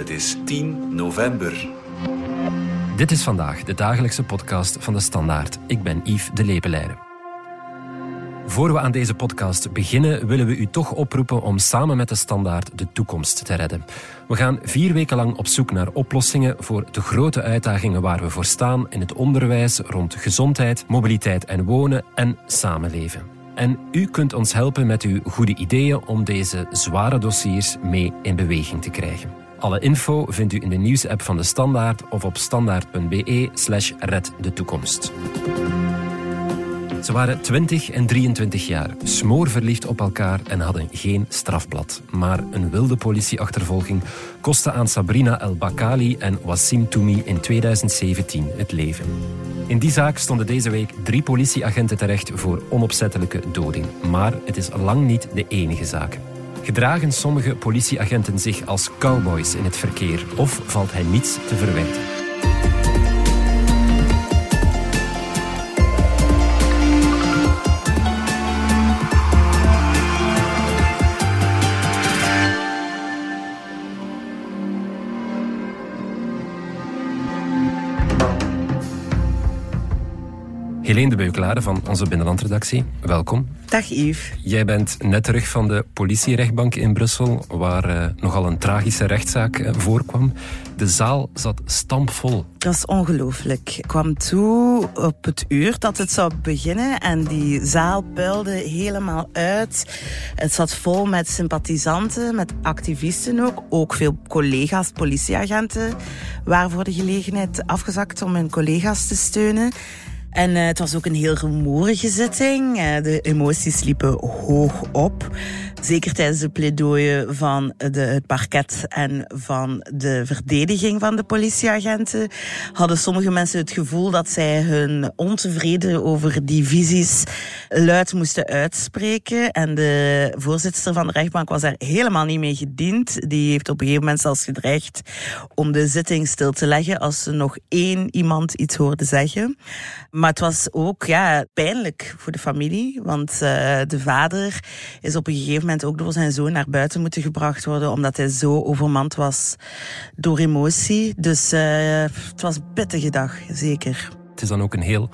Het is 10 november. Dit is vandaag de dagelijkse podcast van de Standaard. Ik ben Yves de Lepeleire. Voor we aan deze podcast beginnen, willen we u toch oproepen om samen met de Standaard de toekomst te redden. We gaan vier weken lang op zoek naar oplossingen voor de grote uitdagingen waar we voor staan in het onderwijs rond gezondheid, mobiliteit en wonen en samenleven. En u kunt ons helpen met uw goede ideeën om deze zware dossiers mee in beweging te krijgen. Alle info vindt u in de nieuwsapp van de Standaard of op standaard.be slash red de toekomst. Ze waren 20 en 23 jaar, smoorverliefd op elkaar en hadden geen strafblad. Maar een wilde politieachtervolging kostte aan Sabrina El Bakali en Wassim Toumi in 2017 het leven. In die zaak stonden deze week drie politieagenten terecht voor onopzettelijke doding. Maar het is lang niet de enige zaak. Gedragen sommige politieagenten zich als cowboys in het verkeer of valt hij niets te verwijten? Helene de Beuklade van onze binnenlandredactie, welkom. Dag Yves. Jij bent net terug van de politierechtbank in Brussel, waar uh, nogal een tragische rechtszaak uh, voorkwam. De zaal zat stampvol. Dat is ongelooflijk. Ik kwam toe op het uur dat het zou beginnen en die zaal puilde helemaal uit. Het zat vol met sympathisanten, met activisten ook. Ook veel collega's, politieagenten, waren voor de gelegenheid afgezakt om hun collega's te steunen. En uh, het was ook een heel rumoerige zitting. Uh, de emoties liepen hoog op. Zeker tijdens de pleidooien van de, het parket en van de verdediging van de politieagenten hadden sommige mensen het gevoel dat zij hun ontevreden over die visies luid moesten uitspreken. En de voorzitter van de rechtbank was daar helemaal niet mee gediend. Die heeft op een gegeven moment zelfs gedreigd om de zitting stil te leggen als ze nog één iemand iets hoorde zeggen. Maar het was ook ja, pijnlijk voor de familie, want uh, de vader is op een gegeven moment ook door zijn zoon naar buiten moeten gebracht worden, omdat hij zo overmand was door emotie. Dus uh, het was een pittige dag, zeker. Het is dan ook een heel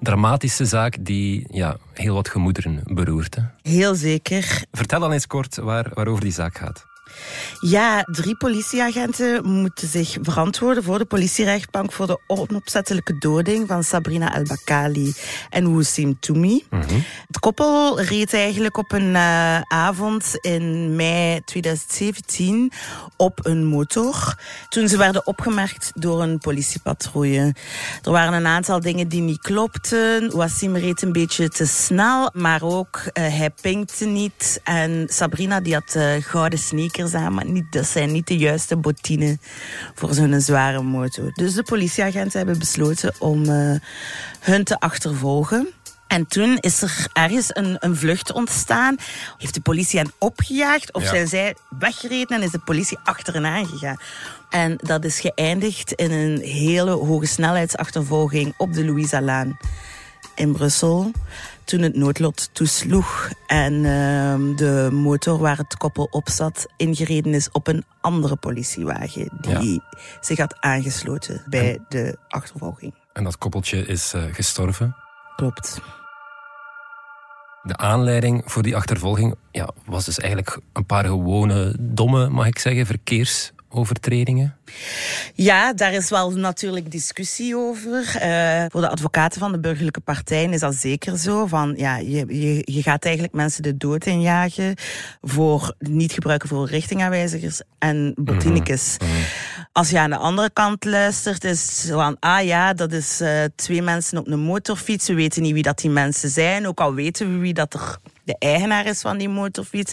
dramatische zaak die ja, heel wat gemoederen beroert. Hè? Heel zeker. Vertel dan eens kort waar, waarover die zaak gaat. Ja, drie politieagenten moeten zich verantwoorden voor de politierechtbank voor de onopzettelijke doding van Sabrina El Bakali en Woussim Toumi. Mm -hmm. Het koppel reed eigenlijk op een uh, avond in mei 2017 op een motor toen ze werden opgemerkt door een politiepatrouille. Er waren een aantal dingen die niet klopten. Wassim reed een beetje te snel, maar ook uh, hij pinkte niet. En Sabrina die had uh, gouden sneakers aan, maar niet, dat zijn niet de juiste bottine voor zo'n zware motor. Dus de politieagenten hebben besloten om uh, hun te achtervolgen. En toen is er ergens een, een vlucht ontstaan. Heeft de politie hen opgejaagd of ja. zijn zij weggereden en is de politie achter hen aangegaan? En dat is geëindigd in een hele hoge snelheidsachtervolging op de Louisa-laan in Brussel. Toen het noodlot toesloeg en uh, de motor waar het koppel op zat ingereden is op een andere politiewagen die ja. zich had aangesloten bij en, de achtervolging. En dat koppeltje is uh, gestorven? Klopt. De aanleiding voor die achtervolging ja, was dus eigenlijk een paar gewone, domme, mag ik zeggen, verkeersovertredingen. Ja, daar is wel natuurlijk discussie over. Uh, voor de advocaten van de burgerlijke partijen is dat zeker zo. Van, ja, je, je, je gaat eigenlijk mensen de dood injagen voor niet gebruiken voor richtingaanwijzigers en botinekes. Mm -hmm. Als je aan de andere kant luistert, is van, ah ja, dat is uh, twee mensen op een motorfiets. We weten niet wie dat die mensen zijn, ook al weten we wie dat er de eigenaar is van die motorfiets.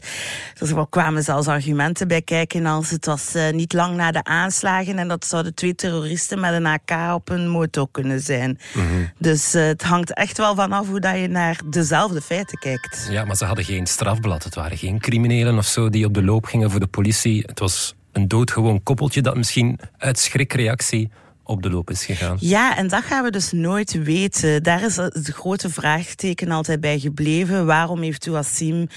Dus er kwamen zelfs argumenten bij kijken als het was uh, niet lang na de aanslagen en dat zouden twee terroristen met een AK op een motor kunnen zijn. Mm -hmm. Dus uh, het hangt echt wel vanaf hoe dat je naar dezelfde feiten kijkt. Ja, maar ze hadden geen strafblad. Het waren geen criminelen of zo die op de loop gingen voor de politie. Het was een doodgewoon koppeltje dat misschien uit schrikreactie op de loop is gegaan. Ja, en dat gaan we dus nooit weten. Daar is het grote vraagteken altijd bij gebleven. Waarom heeft Wassim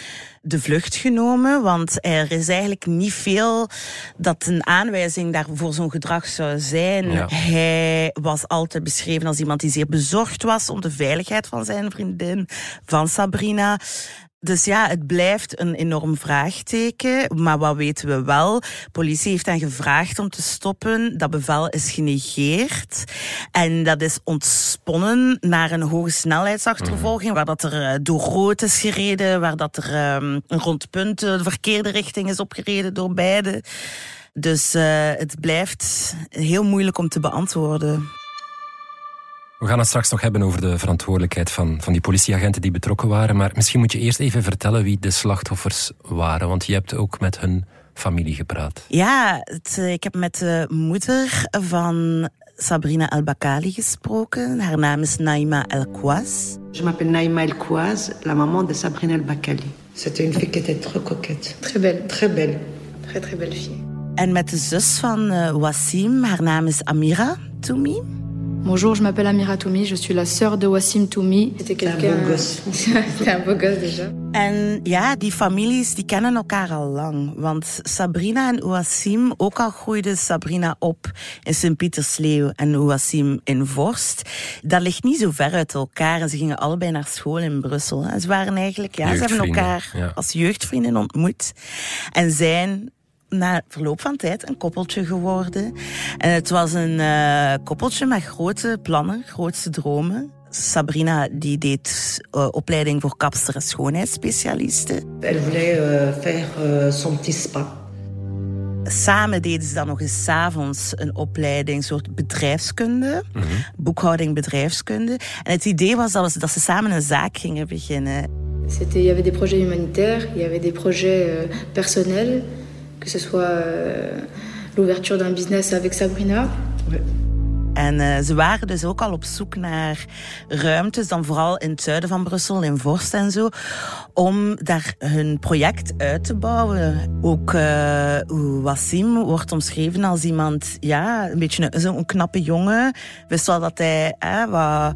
de vlucht genomen? Want er is eigenlijk niet veel dat een aanwijzing daarvoor zo'n gedrag zou zijn. Hij was altijd beschreven als iemand die zeer bezorgd was om de veiligheid van zijn vriendin, van Sabrina. Dus ja, het blijft een enorm vraagteken. Maar wat weten we wel? Politie heeft hen gevraagd om te stoppen. Dat bevel is genegeerd. En dat is ontsponnen naar een hoge snelheidsachtervolging, waar dat er eh, door rood is gereden, waar dat er um, rond punten de verkeerde richting is opgereden door beide. Dus uh, het blijft heel moeilijk om te beantwoorden. We gaan het straks nog hebben over de verantwoordelijkheid van, van die politieagenten die betrokken waren. Maar misschien moet je eerst even vertellen wie de slachtoffers waren. Want je hebt ook met hun familie gepraat. Ja, het, ik heb met de moeder van Sabrina El-Bakali gesproken. Haar naam is Naima El-Kouaz. Je m'appelle Naima El-Kouaz, la maman de Sabrina El-Bakali. C'était une fille qui était très coquette. Très belle. Très belle. Très, très belle fille. En met de zus van uh, Wassim, haar naam is Amira Toumi. Bonjour, je m'appelle Amira Toumi, je suis la sœur de Wassim Toumi. C'était quelqu'un... un beau gosse. C'était un beau gosse déjà. En ja, die families die kennen elkaar al lang. Want Sabrina en Wassim, ook al groeide Sabrina op in Sint-Pietersleeuw en Wassim in Vorst, dat ligt niet zo ver uit elkaar. En ze gingen allebei naar school in Brussel. En ze waren eigenlijk, ja, ze hebben elkaar ja. als jeugdvrienden ontmoet. En zijn na verloop van tijd een koppeltje geworden. En het was een uh, koppeltje met grote plannen, grootste dromen. Sabrina die deed uh, opleiding voor kapster en schoonheidsspecialisten. Elle voulait uh, faire uh, son petit spa. Samen deden ze dan nog eens avonds een opleiding, een soort bedrijfskunde, mm -hmm. boekhouding bedrijfskunde. En het idee was dat, dat ze samen een zaak gingen beginnen. Il y avait des projets humanitaires, il y avait des projets euh, personnels que ce soit euh, l'ouverture d'un business avec Sabrina. Ouais. En uh, ze waren dus ook al op zoek naar ruimtes, dan vooral in het zuiden van Brussel, in Vorst en zo, om daar hun project uit te bouwen. Ook uh, Wassim wordt omschreven als iemand, ja, een beetje zo'n knappe jongen. Wist wel dat hij eh, wat,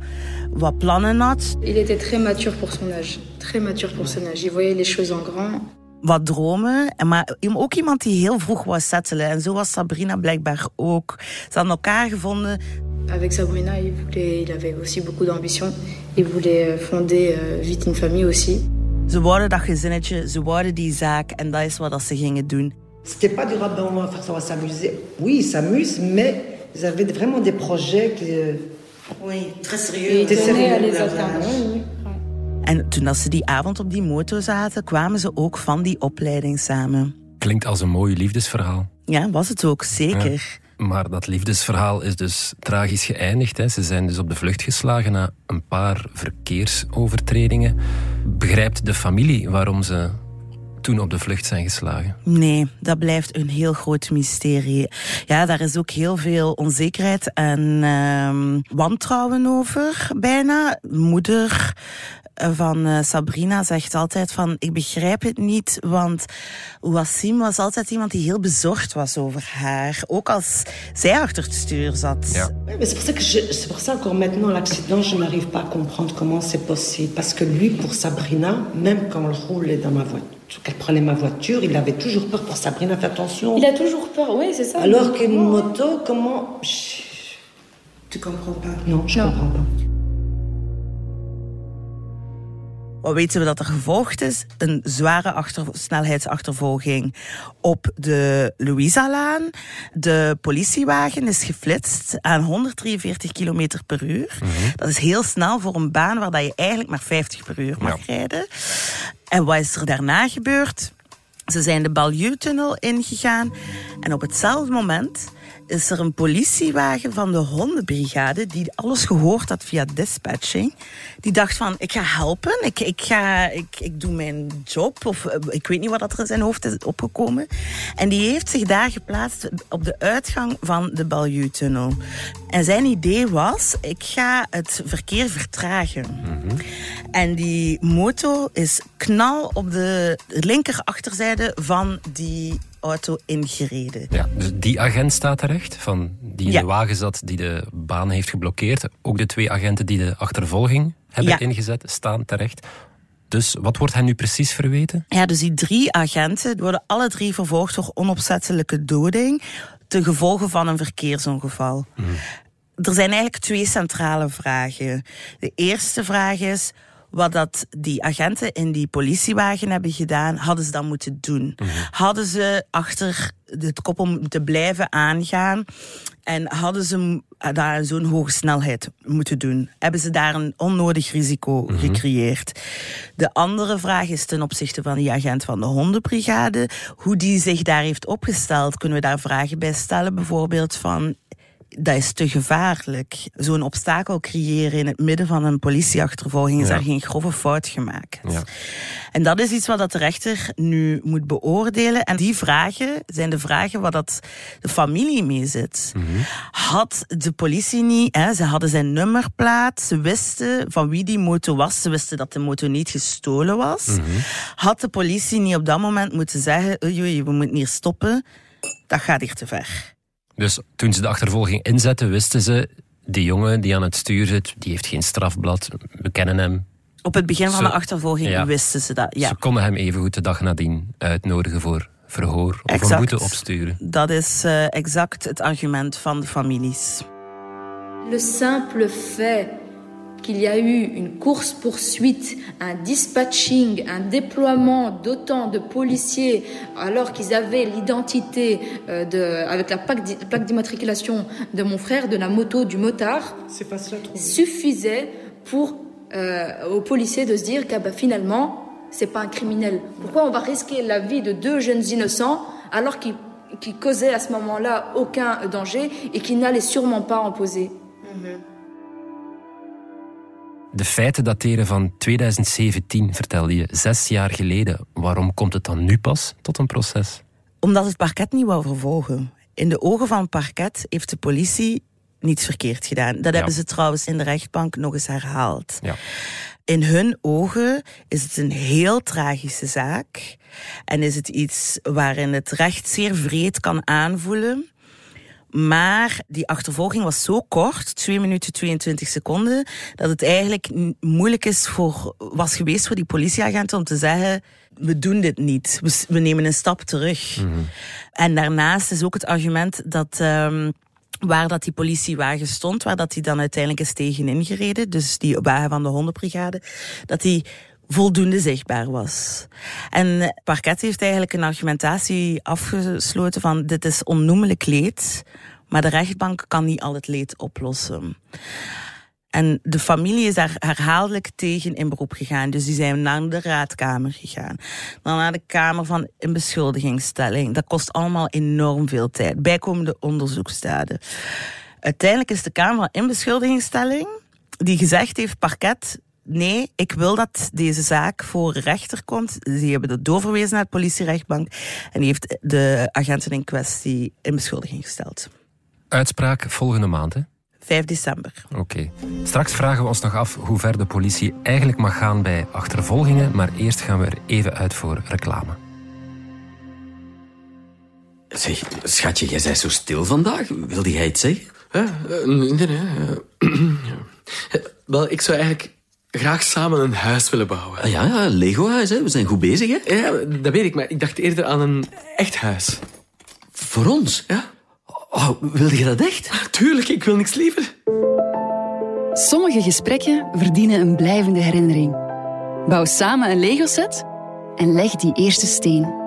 wat plannen had. Il était très mature pour son âge. Très mature pour son âge. Il voyait les choses en grand wat dromen. Maar ook iemand die heel vroeg was settelen. En zo was Sabrina blijkbaar ook. Ze hadden elkaar gevonden. Avec Sabrina, il, voulait, il avait aussi beaucoup d'ambition. Il voulait fonder uh, vite une famille aussi. Ze wouden dat gezinnetje, ze wouden die zaak. En dat is wat ze gingen doen. C'était pas du rap, on va faire ça, on va s'amuser. Oui, ils s'amusent, mais ils avaient vraiment des projets qui... Oui, très sérieux. Ils tenaient à les atteindre. En toen als ze die avond op die motor zaten, kwamen ze ook van die opleiding samen. Klinkt als een mooi liefdesverhaal. Ja, was het ook, zeker. Ja, maar dat liefdesverhaal is dus tragisch geëindigd. Hè. Ze zijn dus op de vlucht geslagen na een paar verkeersovertredingen. Begrijpt de familie waarom ze toen op de vlucht zijn geslagen? Nee, dat blijft een heel groot mysterie. Ja, daar is ook heel veel onzekerheid en uh, wantrouwen over, bijna. Moeder van uh, Sabrina zegt altijd van ik begrijp het niet, want Wassim was altijd iemand die heel bezorgd was over haar, ook als zij achter het stuur zat. Ja. c'est pour ça que c'est pour ça encore maintenant l'accident, je n'arrive pas à comprendre comment c'est possible, parce que lui pour Sabrina, même quand elle roulait dans ma voiture qu'elle prenait ma voiture, il avait toujours peur pour Sabrina, fais attention. Il a toujours peur, oui, c'est ça. Alors qu'une moto, comment... Tu comprends pas? Non, je non. comprends pas. Wat weten we dat er gevolgd is? Een zware achter, snelheidsachtervolging op de Louisa-laan. De politiewagen is geflitst aan 143 km per uur. Mm -hmm. Dat is heel snel voor een baan waar dat je eigenlijk maar 50 per uur mag ja. rijden. En wat is er daarna gebeurd? Ze zijn de Ballieu-tunnel ingegaan en op hetzelfde moment is er een politiewagen van de hondenbrigade die alles gehoord had via dispatching. Die dacht van, ik ga helpen, ik, ik, ga, ik, ik doe mijn job. Of ik weet niet wat er in zijn hoofd is opgekomen. En die heeft zich daar geplaatst op de uitgang van de Ballieu-tunnel. En zijn idee was, ik ga het verkeer vertragen. Mm -hmm. En die motor is knal op de linker achterzijde van die auto ingereden. Ja, dus die agent staat terecht, van die in Ja. de wagen zat, die de baan heeft geblokkeerd. Ook de twee agenten die de achtervolging hebben Ja. ingezet, staan terecht. Dus wat wordt hen nu precies verweten? Ja, dus die drie agenten worden alle drie vervolgd voor onopzettelijke doding ten gevolge van een verkeersongeval. Er zijn eigenlijk twee centrale vragen. De eerste vraag is wat dat die agenten in die politiewagen hebben gedaan, hadden ze dat moeten doen. Hadden ze achter het koppel moeten blijven aangaan en hadden ze daar zo'n hoge snelheid moeten doen? Hebben ze daar een onnodig risico gecreëerd? De andere vraag is ten opzichte van die agent van de hondenbrigade, hoe die zich daar heeft opgesteld. Kunnen we daar vragen bij stellen? Bijvoorbeeld van, dat is te gevaarlijk. Zo'n obstakel creëren in het midden van een politieachtervolging is Ja. daar geen grove fout gemaakt. Ja. En dat is iets wat dat de rechter nu moet beoordelen. En die vragen zijn de vragen waar dat de familie mee zit. Had de politie niet, hè, ze hadden zijn nummerplaat, ze wisten van wie die motor was, ze wisten dat de motor niet gestolen was. Had de politie niet op dat moment moeten zeggen, oei, oei, we moeten hier stoppen, dat gaat hier te ver. Dus toen ze de achtervolging inzetten, wisten ze... Die jongen die aan het stuur zit, die heeft geen strafblad. We kennen hem. Op het begin van Ze- de achtervolging ja. wisten ze dat. Ja. Ze konden hem evengoed de dag nadien uitnodigen voor verhoor of Exact. een boete opsturen. Dat is eh, exact het argument van de families. Le simple fait qu'il y a eu une course-poursuite, un dispatching, un déploiement d'autant de policiers alors qu'ils avaient l'identité euh, de, avec la plaque d'i- plaque d'immatriculation de mon frère, de la moto, du motard, suffisait pour euh, aux policiers de se dire que bah, finalement, c'est pas un criminel. Pourquoi on va risquer la vie de deux jeunes innocents alors qu'ils qui causaient à ce moment-là aucun danger et qui n'allaient sûrement pas en poser? De feiten dateren van 2017, vertelde je, zes jaar geleden. Waarom komt het dan nu pas tot een proces? Omdat het parket niet wou vervolgen. In de ogen van het parket heeft de politie niets verkeerd gedaan. Dat hebben ze trouwens in de rechtbank nog eens herhaald. Ja. In hun ogen is het een heel tragische zaak. En is het iets waarin het recht zeer vreed kan aanvoelen. Maar die achtervolging was zo kort, 2 minuten 22 seconden, dat het eigenlijk moeilijk is voor, was geweest voor die politieagenten om te zeggen, we doen dit niet. We, nemen een stap terug. En daarnaast is ook het argument dat... ehm, waar dat die politiewagen stond, waar dat die dan uiteindelijk is tegen ingereden, dus die wagen van de hondenbrigade, dat die voldoende zichtbaar was. En parket heeft eigenlijk een argumentatie afgesloten van dit is onnoemelijk leed, maar de rechtbank kan niet al het leed oplossen. En de familie is daar herhaaldelijk tegen in beroep gegaan. Dus die zijn naar de raadkamer gegaan. Dan naar de kamer van een. Dat kost allemaal enorm veel tijd. Bijkomende onderzoeksdaden. Uiteindelijk is de kamer van inbeschuldigingsstelling die gezegd heeft, parket, nee, ik wil dat deze zaak voor de rechter komt. Die hebben dat doorverwezen naar de politierechtbank. En die heeft de agenten in kwestie in beschuldiging gesteld. Uitspraak volgende maand, hè? 5 december. Oké. Straks vragen we ons nog af hoe ver de politie eigenlijk mag gaan bij achtervolgingen, maar eerst gaan we er even uit voor reclame. Zeg, schatje, jij bent zo stil vandaag. Wilde jij iets zeggen? Ja, eh, nee, nee. eh, eh, Wel, ik zou eigenlijk graag samen een huis willen bouwen. Ah, ja, ja, Lego-huis, hè. We zijn goed bezig, hè. Ja, dat weet ik, maar ik dacht eerder aan een echt huis. Voor ons. Ja? Oh, wilde je dat echt? Tuurlijk, ik wil niks liever. Sommige gesprekken verdienen een blijvende herinnering. Bouw samen een Lego-set en leg die eerste steen.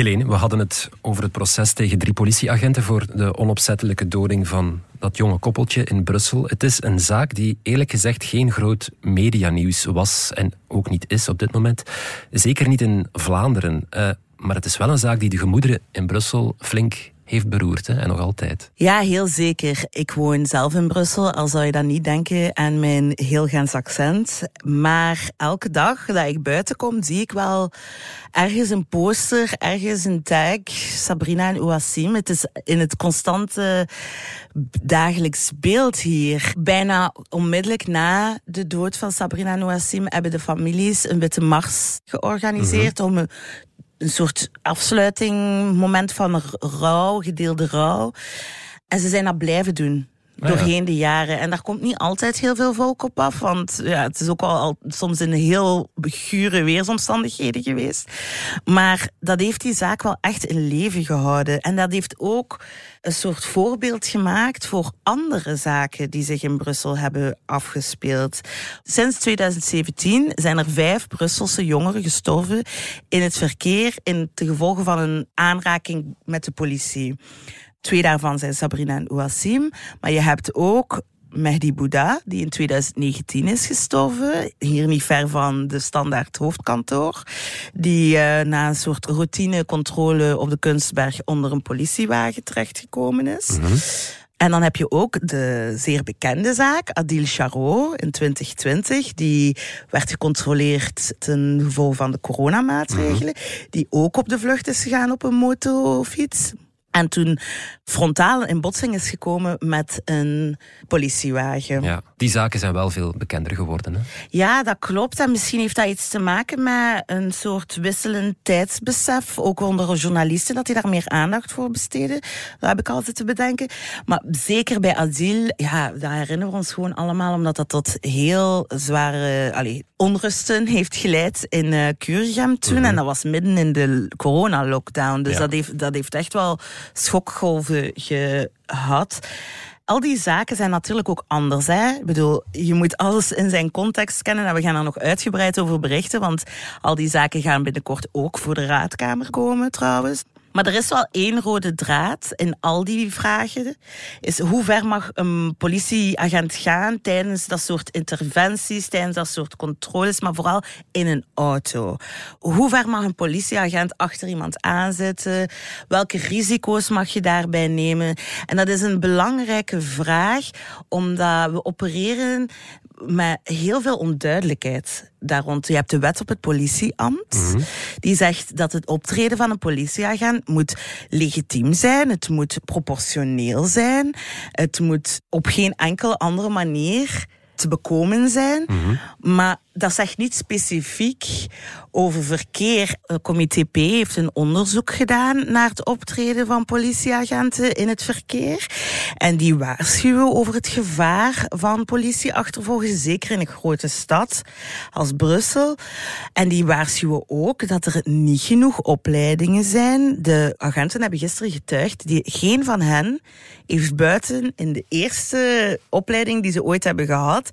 Helene, we hadden het over het proces tegen drie politieagenten voor de onopzettelijke doding van dat jonge koppeltje in Brussel. Het is een zaak die eerlijk gezegd geen groot medianieuws was en ook niet is op dit moment. Zeker niet in Vlaanderen. Eh, maar het is wel een zaak die de gemoederen in Brussel flink heeft beroerd, hè, en nog altijd. Ja, heel zeker. Ik woon zelf in Brussel, al zou je dat niet denken aan mijn heel Gens accent. Maar elke dag dat ik buiten kom, zie ik wel ergens een poster, ergens een tag, Sabrina en Ouassim. Het is in het constante dagelijks beeld hier. Bijna onmiddellijk na de dood van Sabrina en Ouassim hebben de families een witte mars georganiseerd om een soort afsluiting, moment van rouw, gedeelde rouw. En ze zijn dat blijven doen. Doorheen de jaren. En daar komt niet altijd heel veel volk op af. Want ja, het is ook wel al soms in heel gure weersomstandigheden geweest. Maar dat heeft die zaak wel echt in leven gehouden. En dat heeft ook een soort voorbeeld gemaakt voor andere zaken die zich in Brussel hebben afgespeeld. Sinds 2017 zijn er vijf Brusselse jongeren gestorven in het verkeer in te gevolge van een aanraking met de politie. Twee daarvan zijn Sabrina en Ouassim. Maar je hebt ook Mehdi Bouda, die in 2019 is gestorven. Hier niet ver van de standaard hoofdkantoor. Die uh, na een soort routinecontrole op de Kunstberg onder een politiewagen terechtgekomen is. Mm -hmm. En dan heb je ook de zeer bekende zaak, Adil Charot in 2020. Die werd gecontroleerd ten gevolge van de coronamaatregelen. Mm -hmm. Die ook op de vlucht is gegaan op een motofiets. En toen frontaal in botsing is gekomen met een politiewagen. Ja, die zaken zijn wel veel bekender geworden. Hè? Ja, dat klopt. En misschien heeft dat iets te maken met een soort wisselend tijdsbesef. Ook onder journalisten, dat die daar meer aandacht voor besteden. Dat heb ik altijd te bedenken. Maar zeker bij Adil, ja, dat herinneren we ons gewoon allemaal, omdat dat tot heel zware allez, onrusten heeft geleid in uh, toen. Mm -hmm. En dat was midden in de corona-lockdown. Dus Ja. dat, heeft, dat heeft echt wel schokgolven gehad. Al die zaken zijn natuurlijk ook anders. Hè? Ik bedoel, je moet alles in zijn context kennen. En we gaan er nog uitgebreid over berichten. Want al die zaken gaan binnenkort ook voor de raadkamer komen trouwens. Maar er is wel één rode draad in al die vragen. Is hoe ver mag een politieagent gaan tijdens dat soort interventies, tijdens dat soort controles, maar vooral in een auto. Hoe ver mag een politieagent achter iemand aanzitten? Welke risico's mag je daarbij nemen? En dat is een belangrijke vraag, omdat we opereren met heel veel onduidelijkheid daar rond. Je hebt de wet op het politieambt. Mhm. Die zegt dat het optreden van een politieagent moet legitiem zijn. Het moet proportioneel zijn. Het moet op geen enkele andere manier te bekomen zijn. Mhm. Maar dat zegt niet specifiek over verkeer. Het comité P heeft een onderzoek gedaan naar het optreden van politieagenten in het verkeer. En die waarschuwen over het gevaar van politieachtervolgen, zeker in een grote stad als Brussel. En die waarschuwen ook dat er niet genoeg opleidingen zijn. De agenten hebben gisteren getuigd, die, geen van hen heeft buiten in de eerste opleiding die ze ooit hebben gehad,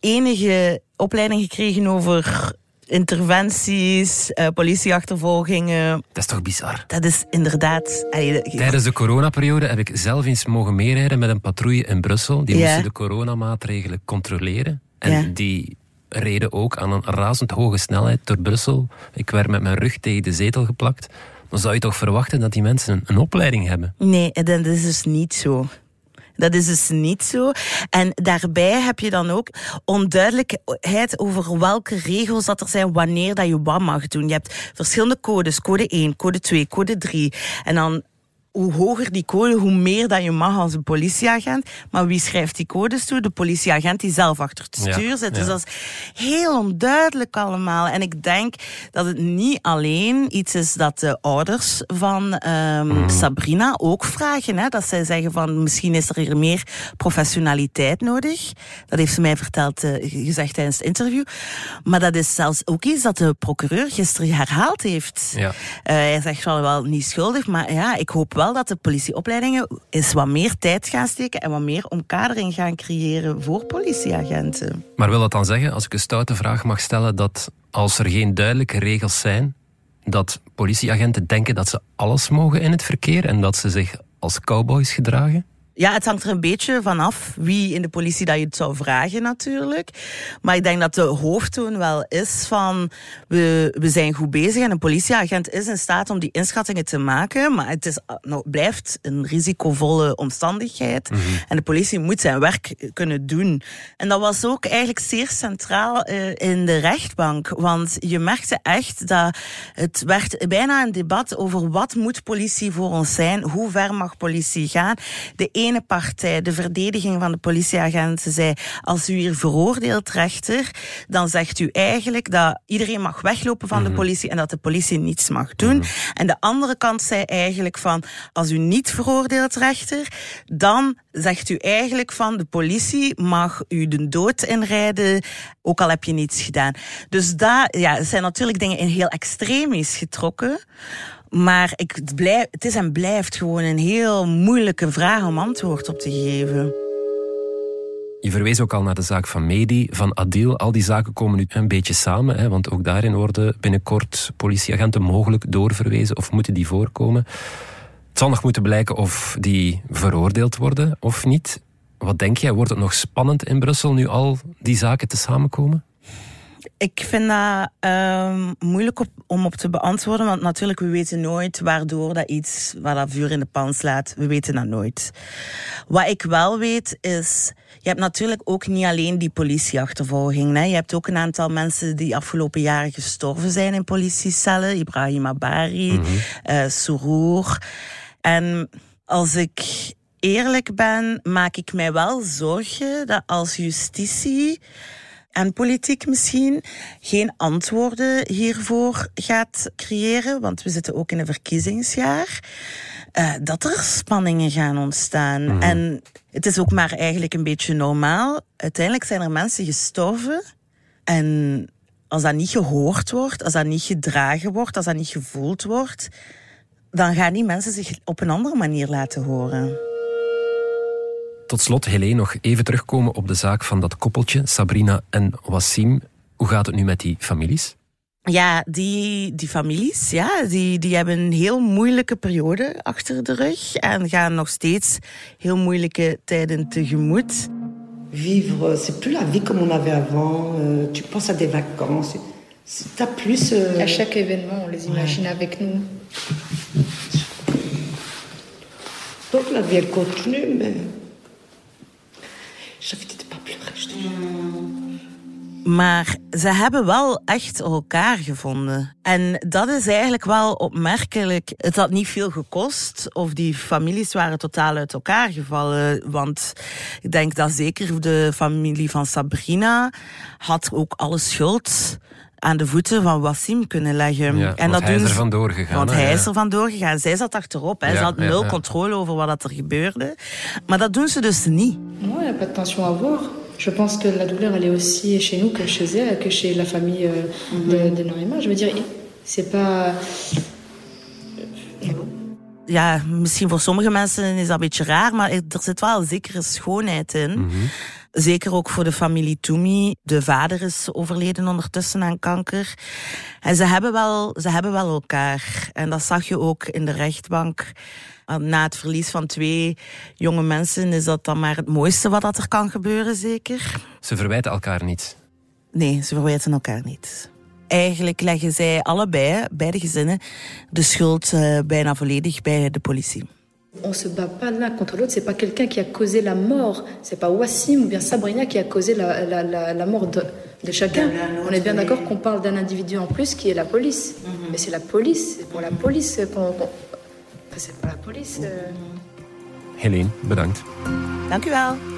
enige opleiding gekregen over interventies, uh, politieachtervolgingen. Dat is toch bizar? Dat is inderdaad... allee, Tijdens de coronaperiode heb ik zelf eens mogen meerijden met een patrouille in Brussel. Die Ja. moesten de coronamaatregelen controleren. En Ja. die reden ook aan een razend hoge snelheid door Brussel. Ik werd met mijn rug tegen de zetel geplakt. Dan zou je toch verwachten dat die mensen een, een opleiding hebben? Nee, dat is dus niet zo. Dat is dus niet zo. En daarbij heb je dan ook onduidelijkheid over welke regels dat er zijn wanneer dat je wat mag doen. Je hebt verschillende codes, code 1, code 2, code 3. En dan hoe hoger die code, hoe meer dat je mag als een politieagent. Maar wie schrijft die codes toe? De politieagent die zelf achter het Ja, stuur zit. Dus ja. dat is heel onduidelijk allemaal. En ik denk dat het niet alleen iets is dat de ouders van ehm, Mhm. Sabrina ook vragen. Hè? Dat zij zeggen van misschien is er hier meer professionaliteit nodig. Dat heeft ze mij verteld, eh, gezegd tijdens het interview. Maar dat is zelfs ook iets dat de procureur gisteren herhaald heeft. Ja. Eh, hij zegt wel, wel niet schuldig, maar ja, ik hoop wel dat de politieopleidingen eens wat meer tijd gaan steken en wat meer omkadering gaan creëren voor politieagenten. Maar wil dat dan zeggen, als ik een stoute vraag mag stellen, dat als er geen duidelijke regels zijn, dat politieagenten denken dat ze alles mogen in het verkeer en dat ze zich als cowboys gedragen? Ja, het hangt er een beetje vanaf wie in de politie dat je het zou vragen natuurlijk. Maar ik denk dat de hoofdtoon wel is van we, we zijn goed bezig en een politieagent is in staat om die inschattingen te maken. Maar het is, nou, blijft een risicovolle omstandigheid. Mhm. En de politie moet zijn werk kunnen doen. En dat was ook eigenlijk zeer centraal uh, in de rechtbank. Want je merkte echt dat het werd bijna een debat over wat moet politie voor ons zijn, hoe ver mag politie gaan. De ene partij, de verdediging van de politieagenten, zei: als u hier veroordeelt, rechter, dan zegt u eigenlijk dat iedereen mag weglopen van de politie en dat de politie niets mag doen. En de andere kant zei eigenlijk van: als u niet veroordeelt, rechter, dan zegt u eigenlijk van de politie mag u de dood inrijden, ook al heb je niets gedaan. Dus daar ja, zijn natuurlijk dingen in heel extremis getrokken. Maar ik, het, blijf, het is en blijft gewoon een heel moeilijke vraag om antwoord op te geven. Je verwees ook al naar de zaak van Medi, van Adil. Al die zaken komen nu een beetje samen, hè, want ook daarin worden binnenkort politieagenten mogelijk doorverwezen of moeten die voorkomen. Het zal nog moeten blijken of die veroordeeld worden of niet. Wat denk jij, wordt het nog spannend in Brussel nu al die zaken te samenkomen? Ik vind dat um, moeilijk op, om op te beantwoorden, want natuurlijk, we weten nooit waardoor dat iets, waar dat vuur in de pan slaat, we weten dat nooit. Wat ik wel weet is, je hebt natuurlijk ook niet alleen die politieachtervolging. Hè. Je hebt ook een aantal mensen die afgelopen jaren gestorven zijn in politiecellen. Ibrahim Abari, mm -hmm. uh. En als ik eerlijk ben, maak ik mij wel zorgen dat als justitie en politiek misschien geen antwoorden hiervoor gaat creëren, want we zitten ook in een verkiezingsjaar, uh, dat er spanningen gaan ontstaan. Mm. En het is ook maar eigenlijk een beetje normaal. Uiteindelijk zijn er mensen gestorven en als dat niet gehoord wordt, als dat niet gedragen wordt, als dat niet gevoeld wordt, dan gaan die mensen zich op een andere manier laten horen. Tot slot, Helene, nog even terugkomen op de zaak van dat koppeltje, Sabrina en Wassim. Hoe gaat het nu met die families? Ja, die, die families, ja, die, die hebben een heel moeilijke periode achter de rug en gaan nog steeds heel moeilijke tijden tegemoet. Vivre, c'est plus la vie comme on avait avant. Euh, tu penses à des vacances. T'as plus. Euh... À chaque événement, on les imagine ouais. avec nous. Donc la vie elle continue, mais pas. Maar ze hebben wel echt elkaar gevonden. En dat is eigenlijk wel opmerkelijk. Het had niet veel gekost of die families waren totaal uit elkaar gevallen. Want ik denk dat zeker de familie van Sabrina had ook alle schuld aan de voeten van Wassim kunnen leggen. Ja, en dat hij doen is er vandoor gegaan. Want hè, hij ja. is er vandoor gegaan. Zij zat achterop. Hè. Ja, ze had nul ja. controle over wat er gebeurde. Maar dat doen ze dus niet. N'y a pas de tension à voir. Je pense que la douleur, elle est aussi chez nous que chez elle, que chez la famille euh, de, de Norima. Je veux dire, c'est pas... Ja, misschien voor sommige mensen is dat een beetje raar, maar er zit wel een zekere schoonheid in. Mhm. Zeker ook voor de familie Toumi. De vader is overleden ondertussen aan kanker. En ze hebben wel, ze hebben wel elkaar. En dat zag je ook in de rechtbank. Na het verlies van twee jonge mensen is dat dan maar het mooiste wat dat er kan gebeuren, zeker. Ze verwijten elkaar niet. Nee, ze verwijten elkaar niet. Eigenlijk leggen zij allebei, beide gezinnen, de schuld uh, bijna volledig bij de politie. On se bat pas l'un contre l'autre, c'est pas quelqu'un qui a causé la mort, c'est pas Wassim ou bien Sabrina qui a causé la, la, la, la mort de, de chacun. On est bien d'accord qu'on parle d'un individu en plus qui est la police. Mm -hmm. Mais c'est la police, c'est pour la police qu'on. Qu enfin, c'est pour la police. Euh... Helene, bedankt. Dank u wel.